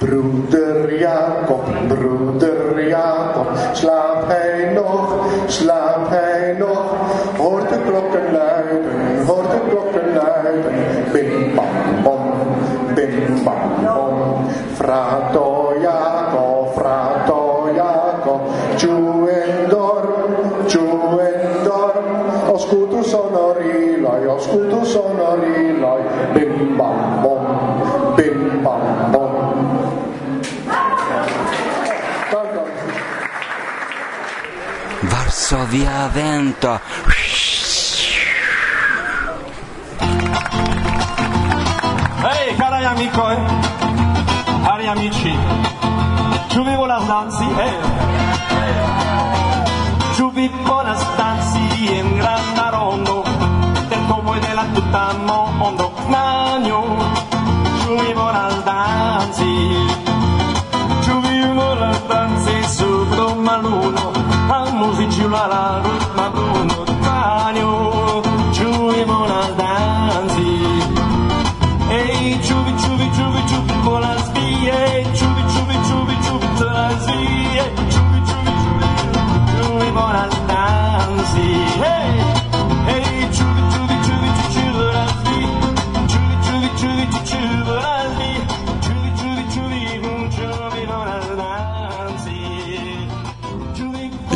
Bruder Jakob, Bruder Jakob, slaap hij nog, slaap hij nog. Hoort de klokken luiden, hoort de klokken luiden. Bim bam bom, bim bam bom. Frato Jakob, frato Jakob, giù in dorm, giù in dorm. Oscutu sonorilai, oscutu sonorilai, bim bam bom, bim bam bom. Varsovia vento. Ehi, cari amico, eh? cari amici, tu vivo la danzi, eh? Tu vivo la danzi in gran rondo, del como e della tutta mondo, nagno, la la, ma tu non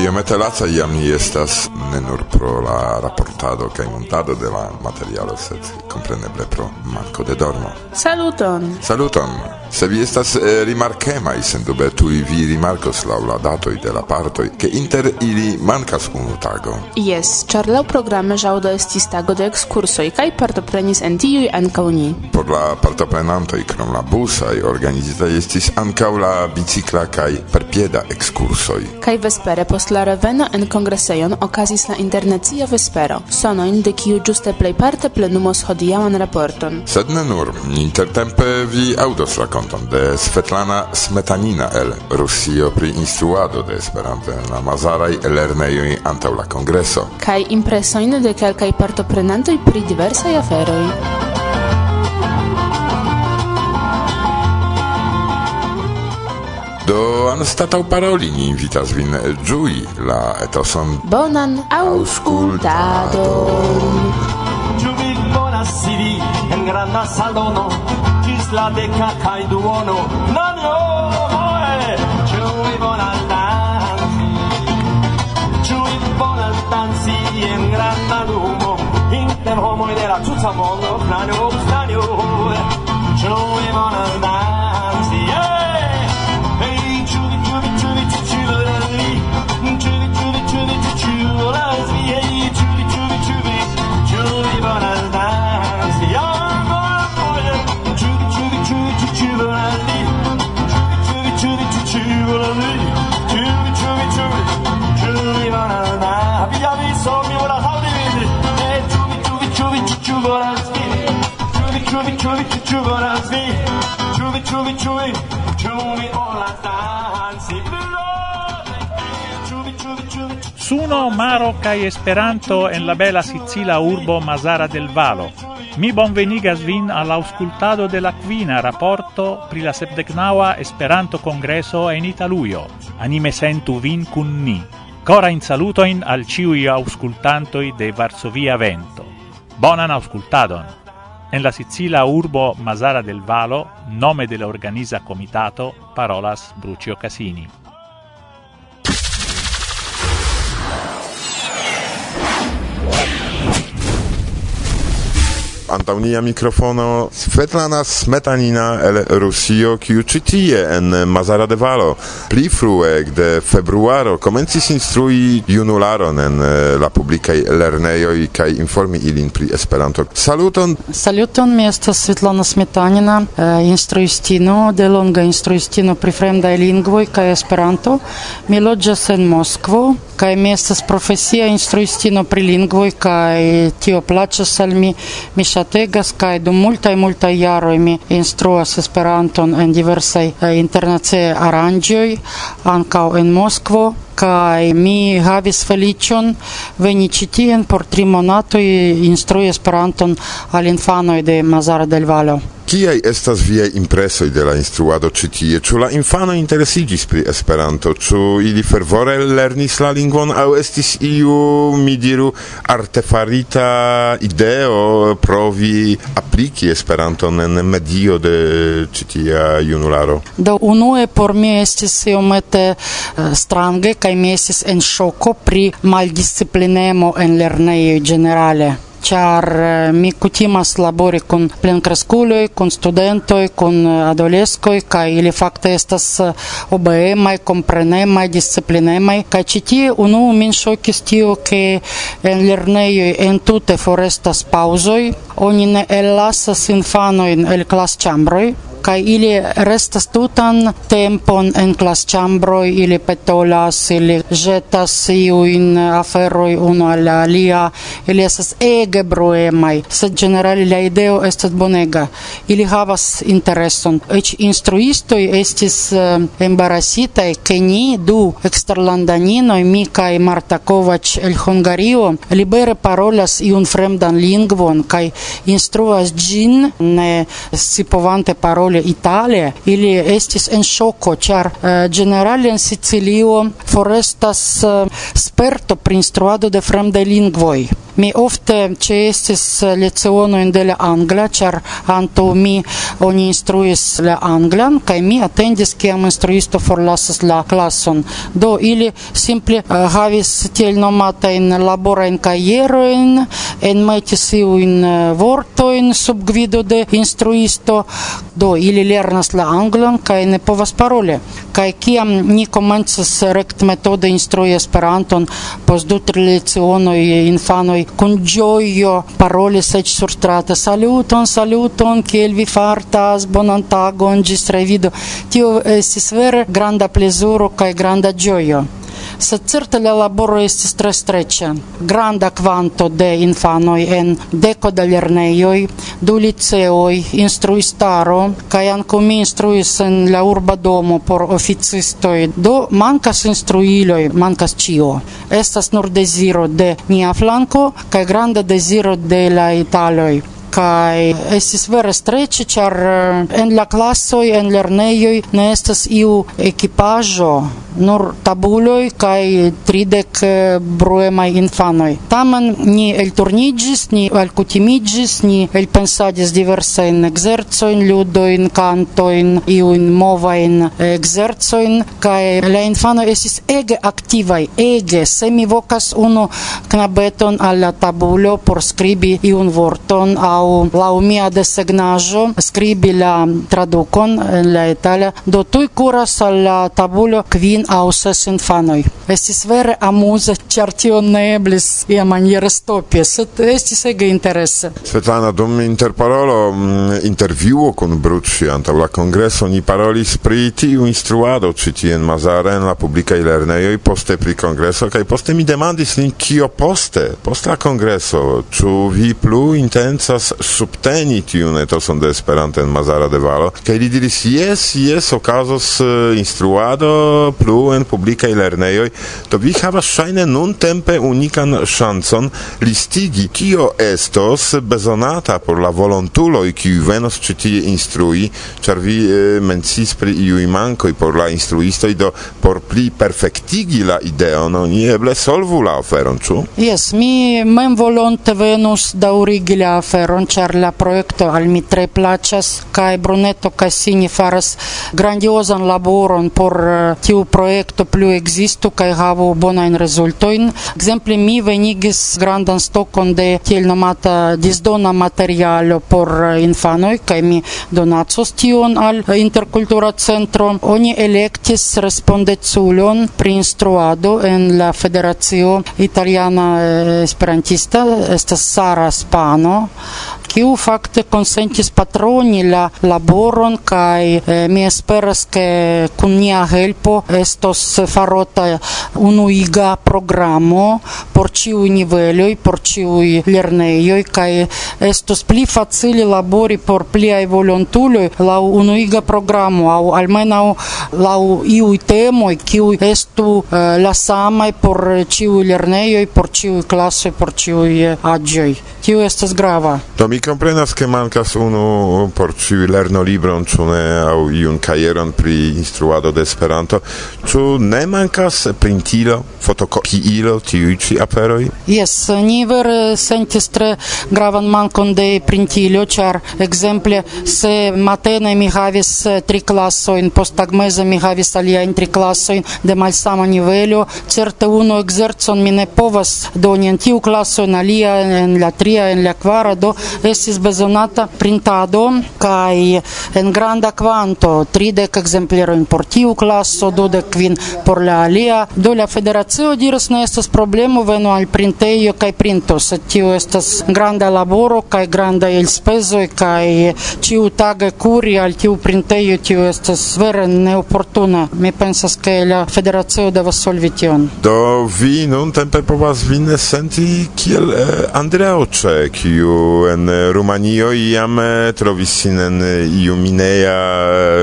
iomete laca iam ni estas ne nur pro la raportado kaj montado de la materialo, sed kompreneble pro manko de dormo. Saluton! Saluton! Se vi estas eh, rimarkemaj, sendube tuj vi rimarkos laŭ la datoj de la partoj, ke inter ili mankas unu tago. Jes, ĉar laŭ programe ĵaŭdo estis tago de ekskursoj kaj partoprenis en tiuj ankaŭ ni. Por la partoprenantoj krom la busaj organizitaj estis ankaŭ la bicikla kaj perpieda ekskursoj. Kaj vespere post la reveno en kongresejon okazis la internacia vespero, sonojn de kiu ĝuste plejparte plenumos hodiaŭan raporton. Sed ne nur, intertempe vi aŭdos rakonton de Svetlana Smetanina el Rusio pri instruado de Esperanto en la Mazaraj lernejoj antaŭ la kongreso kaj impresojn de kelkaj partoprenantoj pri diversaj aferoj. Do anstataŭ paroli ni invitas vin ĝui la etoson bonan aŭskultadon. Ĉu vi volas sidi en granda salono? pasis la deca cae duono. Nanio, moe! ciui volas danzi Ciui volas danzi en granda lumo. Inter homoi de la tutta mondo Nanio, nanio, ciui volas danzi čuvi, čuvi, čuvo razvi, čuvi, čuvi, čuvi, čuvi, ola danci, Suno, maro kaj esperanto en la bela sicila urbo Mazara del Valo. Mi bonvenigas vin al auscultado de la quina rapporto pri la sepdecnaua Esperanto Congreso en Italujo. Anime sentu vin kun ni. Cora in salutoin al ciui auscultantoi de Varsovia Vento. Bonan auscultadon! En la Sicila urbo Mazara del Valo, nome de la organiza comitato, parolas Brucio Casini. antaŭ nia mikrofono Svetlana Smetanina el Rusio, kiu ĉi tie en Mazara de Valo pli frue de februaro komencis instrui junularon en eh, la publikaj lernejoj kaj informi ilin pri Esperanto. Saluton! Saluton, mi estas Svetlana Smetanina, eh, instruistino, de longa instruistino pri fremdaj lingvoj kaj Esperanto. Mi loĝas en Moskvo kaj mi estas profesia instruistino pri lingvoj kaj tio plaĉas al mi. Mi strategas kaj dum multaj multaj jaroj mi instruas Esperanton en diversaj eh, internaciaj aranĝoj ankaŭ en Moskvo kai mi havis felicion veni ĉi tien por tri monatoj instrui Esperanton al infanoj de Mazara del Vallo. Kiaj estas viaj impresoj de la instruado ĉi tie? Ĉu la infanoj interesiĝis pri Esperanto? Ĉu ili fervore lernis la lingvon aŭ estis iu, mi diru, artefarita ideo provi apliki Esperanton en medio de ĉi tia junularo? Do unue por mi estis iomete eh, strange kaj mi estis en ŝoko pri maldisciplinemo en lernejoj ĝenerale char eh, mi kutimas labori kun plenkreskuloj, kun studentoj, kun eh, adoleskoj kaj ili fakte estas eh, obeemaj, komprenemaj, disciplinemaj kaj ĉi tie citi min ŝokis tio ke en lernejoj entute forestas paŭzoj, oni ne ellasas infanojn el klasĉambroj kai ili restas tutan tempon en klasĉambroj, ili petolas, ili ĵetas iujn aferoj unu al la alia, ili estas ege bruemaj, sed ĝenerale la ideo estas bonega. Ili havas intereson. Eĉ instruistoj estis eh, embarasitaj, ke ni du eksterlandaninoj, mi kaj Marta Kovač el Hungario, libere parolas iun fremdan lingvon kaj instruas ĝin ne scipovante paroli Napole, Italia, ili estis en shoko, char uh, eh, generale en Sicilio forestas uh, sperto pri instruado de fremde lingvoj. Mi ofte ce estis lecionoin de la angla, char anto mi oni instruis la anglan, kai mi attendis kiam instruisto forlasas la klason. Do ili simple uh, havis tiel nomatain laborain karieroin, en metis iuin eh, vortoin sub gvido de instruisto, do ili lernas la anglan, kai ne povas paroli. Kai kiam ni komencas rect metode instrui esperanton, pos du tri lecionoj infanoi con gioio parolis ec surstrate saluton saluton kiel vi fartas bonan tagon ĝis revido. Tio estis vere granda plezuro kaj granda gioio se certe la laboro estis tre streccia. Granda quanto de infanoi en deco de lerneioi, du liceoi, instruistaro cae anco mi instruis en la urba domo por officistoi, Do mancas instruiloi, mancas cio. Estas nur desiro de nia flanco, cae granda desiro de la italoi kai estis vere streĉe ĉar eh, en la klasoj en lernejoj ne estas iu ekipaĵo nur tabuloj kaj tridek eh, bruemaj infanoj. Tamen ni elturniĝis, ni alkutimiĝis, ni elpensadis diversajn ekzercojn, ludojn, kantojn, iujn movajn ekzercojn eh, kaj la infanoj estis ege aktivaj, ege se mi vokas unu knabeton al la tabulo por skribi iun vorton aŭ laŭ laŭ mia desegnaĵo skribi la tradukon en la itala do tuj kuras al la tabulo kvin aŭ ses infanoj. Estis vere amuze ĉar tio ne eblis iamaniere stopi sed estis ege interese. Svetlana dum interparolo mm, intervjuo kun Brucci antaŭ la kongreso ni parolis pri tiu instruado ĉi tie en Mazare en la publikaj lernejoj poste pri kongreso kaj poste mi demandis lin kio poste post la kongreso ĉu vi plu intencas povas subteni tiun etoson de Esperanto en Mazara de Valo, kaj li diris, jes, jes, okazos eh, instruado plu en publikaj lernejoj, do vi havas ŝajne nuntempe unikan ŝancon listigi, kio estos bezonata por la volontuloj, kiuj venos ĉi tie instrui, ĉar vi uh, mencis pri iuj mankoj por la instruistoj, do por pli perfektigi la ideon, oni eble solvu la oferon, ĉu? Jes, mi mem volonte venus daŭrigi la aferon, dankon ĉar la projekto al mi tre plaĉas kaj Brunetto Cassini faras grandiozan laboron por eh, tiu projekto plu ekzistu kaj havu bonajn rezultojn. Ekzemple mi venigis grandan stokon de tiel nomata disdona materialo por eh, infanoj kaj mi donacos tion al eh, interkultura centro. Oni elektis respondeculon pri instruado en la Federacio Italiana Esperantista estas Sara Spano kiu fakte konsentis patroni la laboron kaj eh, mi esperas ke kun nia helpo estos farota unuiga programo por ĉiuj niveloj por ĉiuj lernejoj kaj estos pli facile labori por pliaj volontuloj laŭ unuiga programo aŭ almenaŭ laŭ iuj temoj kiuj estu eh, la samaj por ĉiuj lernejoj por ĉiuj klasoj por ĉiuj eh, aĝoj. Tio estas grava? Do mi comprenas che mancas unu por ciu lerno libron ĉu ne aŭ iun kajeron pri instruado de Esperanto ĉu ne mancas printilo fotokopiilo tiuj ĉi aperoi? Yes, ni vere eh, sentis tre gravan mankon de printilo char ekzemple se matene mi havis eh, tri klasojn posttagmeze mi havis aliaen tri klasojn de malsama nivelo certe unu ekzercon mi ne povas doni en tiu klaso en alia en la tria en la quara, do estis bezonata printado kaj en granda kvanto 30 ekzemplerojn por tiu klaso, dudek kvin por la alia. Do la federacio diras ne estas problemo venu al printejo kaj printo, sed tio estas granda laboro kaj granda elspezoj kaj ĉiu tage kuri al tiu printejo tio estas vere neoportuna. Mi pensas ke la federacio devas solvi tion. Do vi nun tempe povas vin senti kiel eh, Andreoĉe kiu En eh, Rumanio iam eh, trovis sin en eh, iu mineja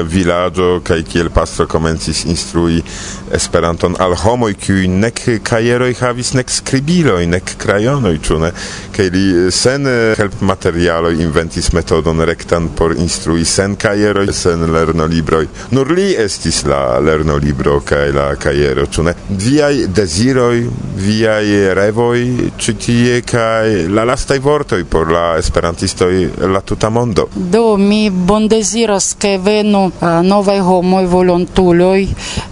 vilaĝo kaj kiel pastro komencis instrui Esperanton al homoj kiuj nek kajeroj havis nek skribiloj nek krajonoj ĉu ne? Kaj li sen helpmaterialoj inventis metodon rektan por instrui sen kajeroj sen lernolibroj. Nur li estis la lernolibro kaj la kajero ĉu ne? Viaj deziroj viaj revoj ĉi tie kaj la lastaj vortoj por la esperantistoj la tuta mondo. Do mi bondeziras ke venu eh, novaj homoj volontuloj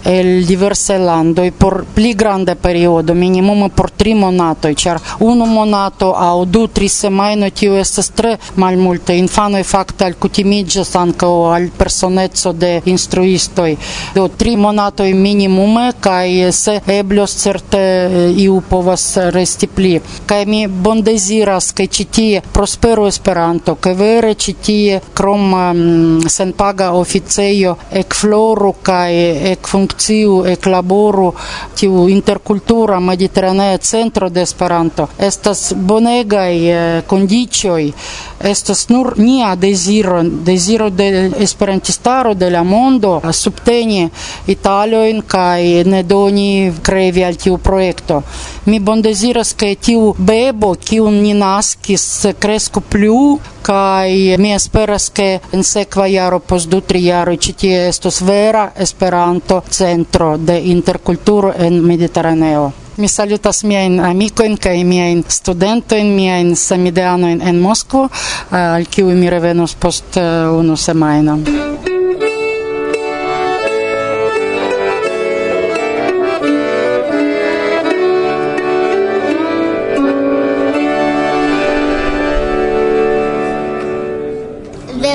el diversaj landoj por pli granda periodo, minimume por tri monatoj, ĉar unu monato aŭ du tri semajnoj tio estas tre malmulte. Infanoj fakte alkutimiĝas ankaŭ al personeco de instruistoj. Do tri monatoj minimume kaj se eblos certe eh, iu povas resti pli. Kaj mi bondeziras ke ĉi tie pros vesperu Esperanto, ke vere ĉi tie krom um, mm, senpaga oficejo ekfloru kaj ekfunkciu, eklaboru tiu interkultura mediteranea centro de Esperanto. Estas bonegaj eh, kondiĉoj, estas nur nia deziro, deziro de esperantistaro de la mondo subteni italojn kaj ne doni krevi al tiu projekto. Mi bondeziras, ke tiu bebo, kiun ni naskis, kres tasko plu kaj mi esperas ke en sekva jaro post du tri jaroj ĉi tie estos vera Esperanto centro de interkulturo en Mediteraneo mi salutas miajn amikojn kaj miajn studentojn, miajn samideanojn en Moskvo, al kiuj mi revenos post eh, unu semajno.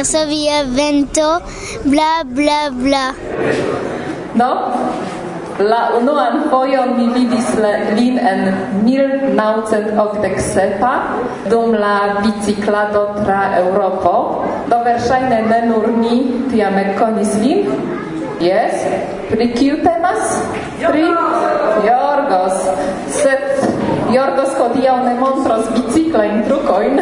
passa via vento, bla bla bla. No? La unuan fojon mi vidis lin en 1987 dum la biciklado tra Europo. Do verŝajne ne nur mi tiam ekkonis lin. Yes? pri kiu temas? Pri Jorgos. Sed Jorgos hodiaŭ ne montros biciklajn trukojn.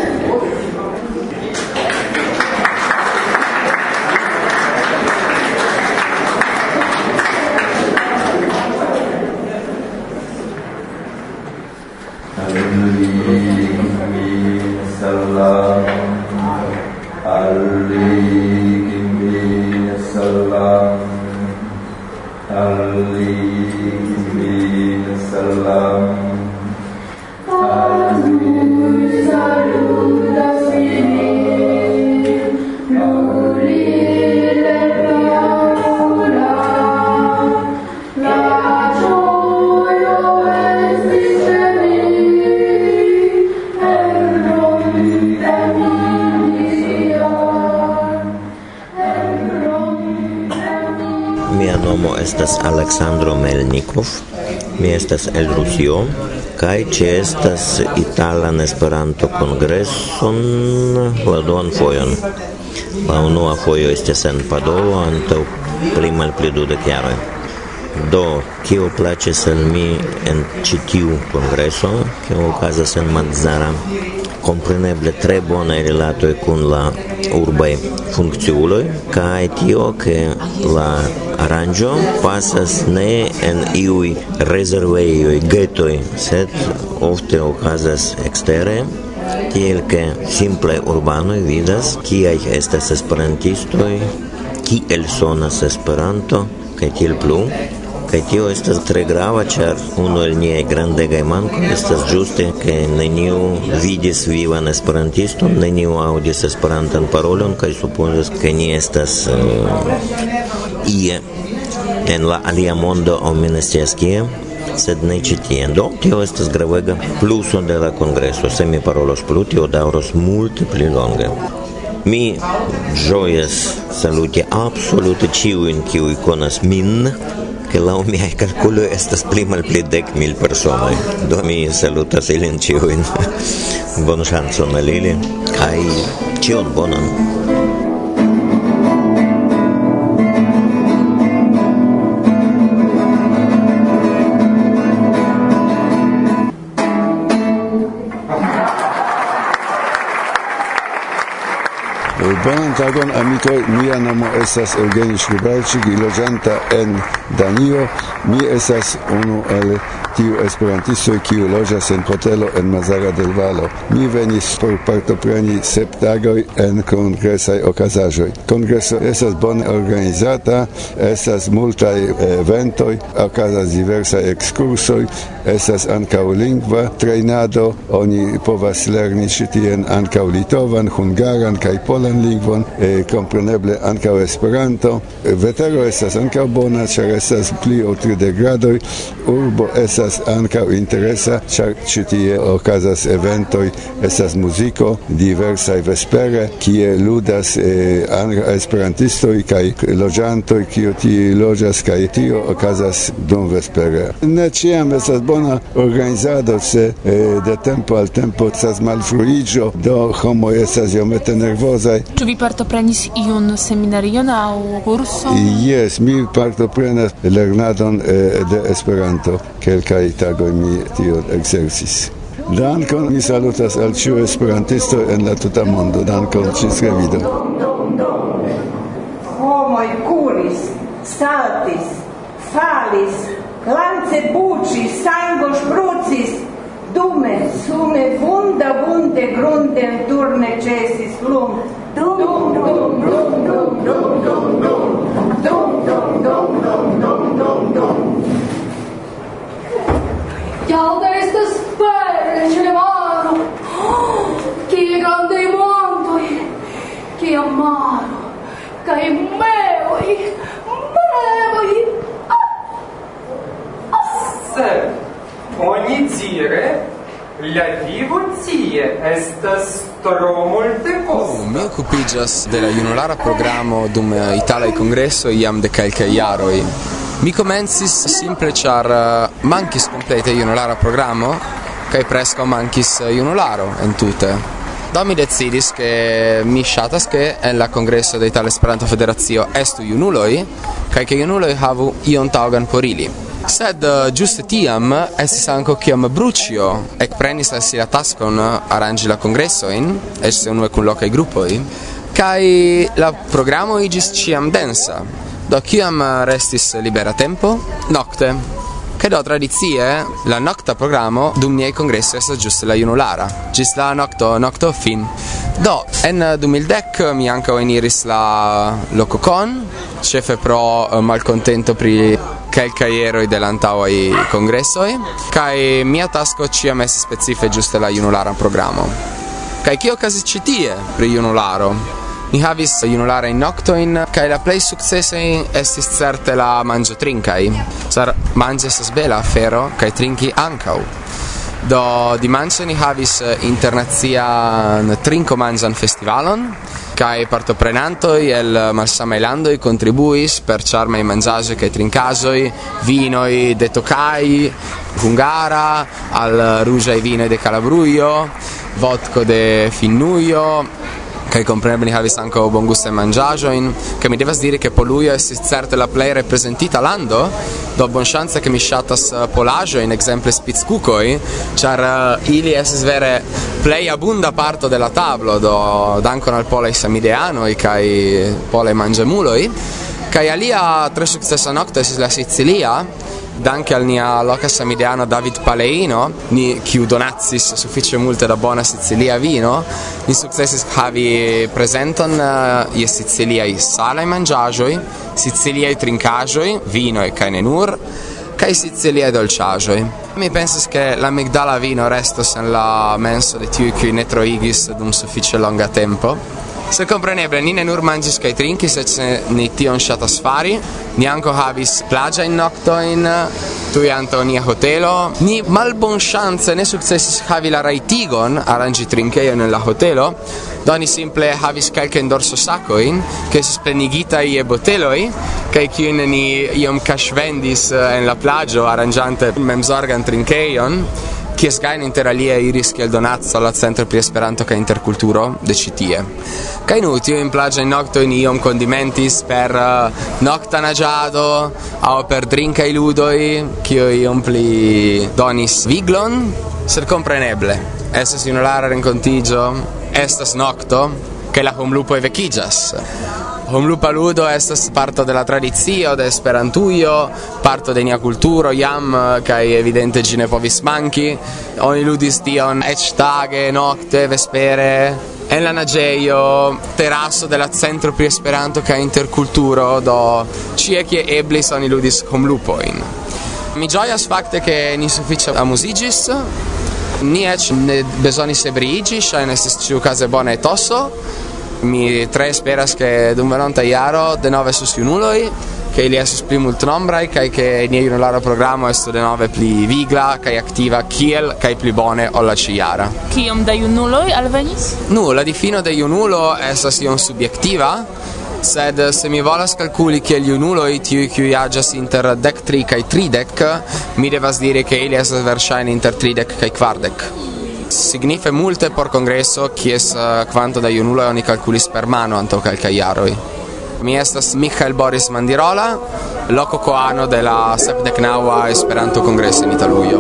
sallam. Alaihi wasallam estas Aleksandro Melnikov, mi estas el Rusio, kaj ĉe estas Italan Esperanto-kongreson la duan fojon. La unua fojo estis en Padovo antaŭ pli malpli dudek jaroj. Do, kio plaĉis al mi en ĉi tiu kongreso, kio okazas en Mazara, compreneble tre bonaj e con la urbaj funkciuloj kaj tio ke la aranĝo pasas ne en iuj rezervejoj getoj sed ofte okazas ekstere tiel ke simple urbanoj vidas kiaj estas esperantistoj kiel sonas Esperanto kaj tiel plu Kaj tio estas tre grava, ĉar unu el niaj grandegaj mankoj estas ĝuste, ke neniu vidis vivan esperantiston, neniu aŭdis esperantan parolon kaj supozas, ke ni estas uh, ie en la alia mondo aŭ mi ne scias kie sed ne ĉi tie. Do tio estas gravega pluso de la kongreso. Se mi parolos plu, tio daŭros multe pli longe. Mi ĝojas saluti absolute ĉiujn, kiuj konas min, ke laŭ miaj kalkuloj estas pli malpli dek mil personoj. Do mi salutas ilin ĉiujn. Bonŝancon al ili kai ĉion bonan. Bonan tagon, amikoj, mia nomo estas Eugeni Škubalčik, loĝanta en Danio. Mi estas unu el tiu esperantistoj, kiu loĝas en hotelo en Mazara del Valo. Mi venis por partopreni sep tagoj en kongresaj okazaĵoj. Kongreso estas bone organizata, estas multaj eventoj, okazas diversaj ekskursoj, estas ankaŭ lingva trejnado, oni povas lerni ĉi tien ankaŭ litovan, hungaran kaj polan lingvon, lingvon, eh, compreneble ankaŭ Esperanto. Vetero estas ankaŭ bona, ĉar estas pli ol 30 gradoj. Urbo estas ankaŭ interesa, ĉar ĉi tie okazas eventoj, estas muziko diversaj vespere, kie ludas eh, esperantistoj kaj loĝantoj, kiu tie loĝas kaj tio okazas dum vespere. Ne ĉiam estas bona organizado, se eh, de tempo al tempo estas malfruiĝo, do homoj estas iomete nervozaj. Ĉu vi partoprenis iun seminarion aŭ kurson? Jes, mi partoprenas lernadon eh, de Esperanto. Kelkaj tagoj mi tio ekzercis. Dankon, mi salutas al ĉiu esperantisto en la tuta mondo. Dankon, ĝis revido. Homoj kuris, saltis, falis, glance buĉis, sango ŝprucis, dume, sume, vunda, vunde, grunden, turne ĉesis, lumo. la vivo estas tro multe costa. Oh, mi occupigas de la junulara programo dum eh, itala i congresso iam de calca iaroi. Mi comencis simple char eh, mankis complete junulara programo kai presco mankis eh, junularo entute. Do mi decidis che mi shatas che en la congresso de Italia Esperanto Federazio estu junuloi, kai ke junuloi havu ion taugan por ili. Sed ĝuste uh, tiam estis ankaŭ kiam Bruĉio ekprenis al si la taskon aranĝi la kongresojn, eĉ unue kun lokaj grupoj, kaj la programo iĝis ĉiam densa. Do kiam restis libera tempo? Nokte. Kaj do tradicie la nokta programo dum niaj kongresoj estas ĝuste la junulara, ĝis la nokto, nokto fin. Do, en 2010 mi ankaŭ eniris la Lokokon, chefe pro eh, malcontento pri kelkaj eroj de lantaŭaj kongresoj kaj mia tasko ĉiam estis specife ĝuste la junularan programo. Kaj kio okazis ĉi tie pri junularo? Ni havis junularajn noktojn kaj la plej sukcesaj estis certe la manĝotrinkaj, ĉar manĝi estas bela afero kaj trinki ankaŭ. Do dimanĉe ni havis eh, internacian trinkomanĝan festivalon kaj partoprenantoj el malsamaj i kontribuis per ĉarmaj manĝaĵoj kaj trinkaĵoj, vinoj de Tokaj, hungara, al ruja i vino de calabruio vodko de Finnujo, che kompreneble ni havis ankaŭ bongustaj mangiare, che mi deve devas diri ke Polujo estis certe la plej reprezentita lando do bonŝance ke mi ŝatas eh, polaĵojn ekzemple spickukoj ĉar eh, ili estis vere plej abunda parto de la tablo do dankon al polaj samideanoj kaj polaj manĝemuloj kaj alia tre sukcesa nokto la Sicilia danke al nia locas samideano David Paleino, ni kiu donazis sufiĉe multe da buona sicilia vino, ni sukcesis havi prezenton uh, eh, je siciliaj salaj manĝaĵoj, siciliaj trinkaĵoj, vinoj kaj ne nur, kaj siciliaj dolĉaĵoj. Mi penso che la migdala vino restos en la menso di tiuj kiuj ne troigis dum sufiĉe longa tempo. Se compreneble ni ne nur mangis kaj trinkis, eĉ ni tion shatas fari. Ni ankaŭ havis in noctoin, tui anto nia hotelo. Ni malbonŝance ne successis havi la raitigon, arrangi trinkeio nella hotelo, do ni simple havis kelkajn dorsosakojn, ke estis plenigitaj je boteloi, kai kiujn ni iom kaŝvendis eh, en la plagio, arrangiante memzorgan trinkeion, kies gain inter alia iris kiel donazzo alla centro pri Esperanto ca interkulturo de citie. Ca inutio in plagia in nocto in iom condimentis per eh, uh, nokta naĝado per drinka iludoi kio iom pli donis viglon, sed kompreneble. Estas junulara rencontigio, estas nocto, che la homlupo vekiĝas. Homlupa ludo estas parto de la tradicio de Esperantujo, parto de nia kulturo jam kaj evidente ĝi ne povis manki. Oni ludis tion eĉ tage, nokte, vespere, en la naĝejo, teraso de la centro pri Esperanto kaj interkulturo, do ĉie kie eblis oni ludis homlupojn. Mi ĝojas fakte ke ni sufiĉe amuziĝis. Ni eĉ ne bezonis ebriiĝi, ŝajne estis ĉiukaze bona etoso mi tre esperas che dumberonta iaro denove sostiunuloi che li esos pli multnombraj kaj che nia junulara programo esto denove pli vigla kaj aktiva kiel kaj pli bone ol la ĉiara. Kiom da junuloj alvenis? Nu, la difino de junulo estas iom subjektiva, sed se mi volas calculi che gli unuloi tiui qui agias inter dec tri cae tridec, mi devas dire che ili esas versaine inter tridec cae quardec signife multe por congreso kies kvanto eh, da junuloj oni calculis per mano antaŭ kelkaj jaroj. Mi estas Michael Boris Mandirola, loco coano de la sepdeknaŭa Esperanto Kongreso en Italujo.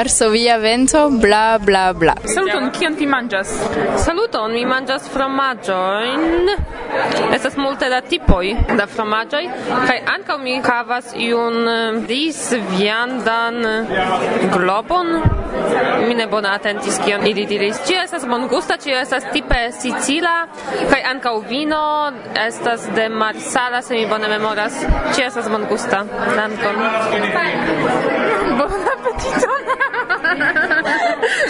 Varsovia vento, bla bla bla. Saluton, kion ti manĝas? Saluton, mi manĝas fromaĝojn. Estas multe da tipoj da fromaĝoj kaj ankaŭ mi havas iun eh, disviandan eh, globon. Mi ne bone atentis kion ili diris. Ĝi estas bongusta, ĝi estas tipe sicila kaj ankaŭ vino estas de Marsala, se mi bone memoras. Ĝi estas bongusta. Dankon. Bon appetiton!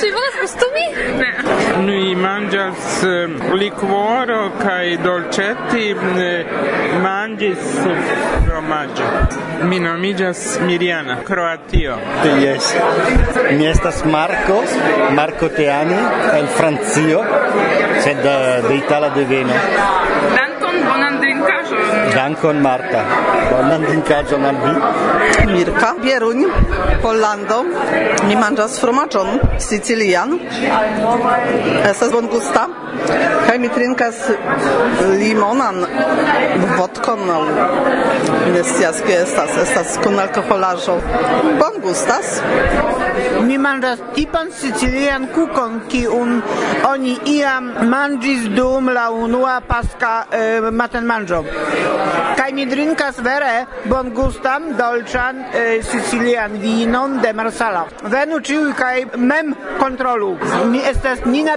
Ci volas gustumi? Ne. Noi mangias ehm, liquoro kai dolcetti, mangis fromaggio. Mi nomigas Miriana, Croatio. Yes. Mi estas Marco, Marco Teani, el Francio, sed eh, de Itala deveno. Dankon Marta. Bonan drinkaĵon al vi. Mirka Bieruń, Pollando. Mi manĝas fromaĝon sicilian. Estas bongusta. Kaj mi trinkas limonan vodkon aŭ ne scias kie estas. Estas kun alkoholaĵo. Bongustas. Mi manĝas tipan sicilian kukon, kiun oni iam manĝis dum la unua paska eh, matenmanĝo. Kaj mi drinkas vere bongustan, dolĉan eh, sicilian vinon de Marsala. Venu ĉiuj kaj mem kontrolu. Mi estas Nina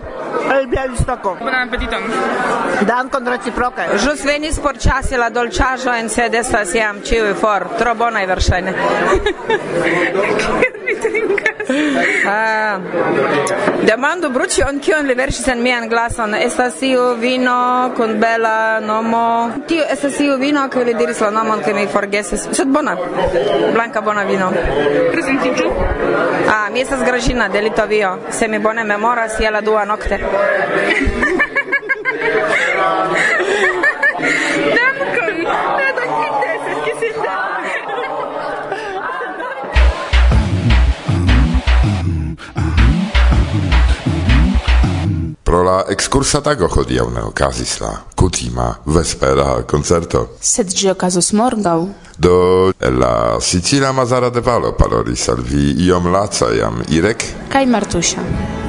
el Bialystoko Bonan apetiton. Dankon reciproke. Ĵus venis por ĉasi la dolĉaĵojn, sed estas jam ĉiuj for. Tro bonaj verŝajne. Uh, demando Brucion kion li verŝis en mian glason. Estas iu vino kun bela nomo. Tio estas iu vino kiu li diris la nomon ke mi forgesis. Sed bona. Blanka bona vino. Prezentiĝu. Ah, mi estas Gražina de Litovio. Se mi bone memoras je la dua nokte. La excursa tago hodiaŭ ne okazis la kutima vespera koncerto. Sed ĝi okazus morgaŭ. Do la Sicila Mazara de Valo parolis al vi iom laca jam Irek kaj Martusia.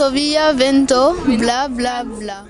Varsovia vento, bla bla bla.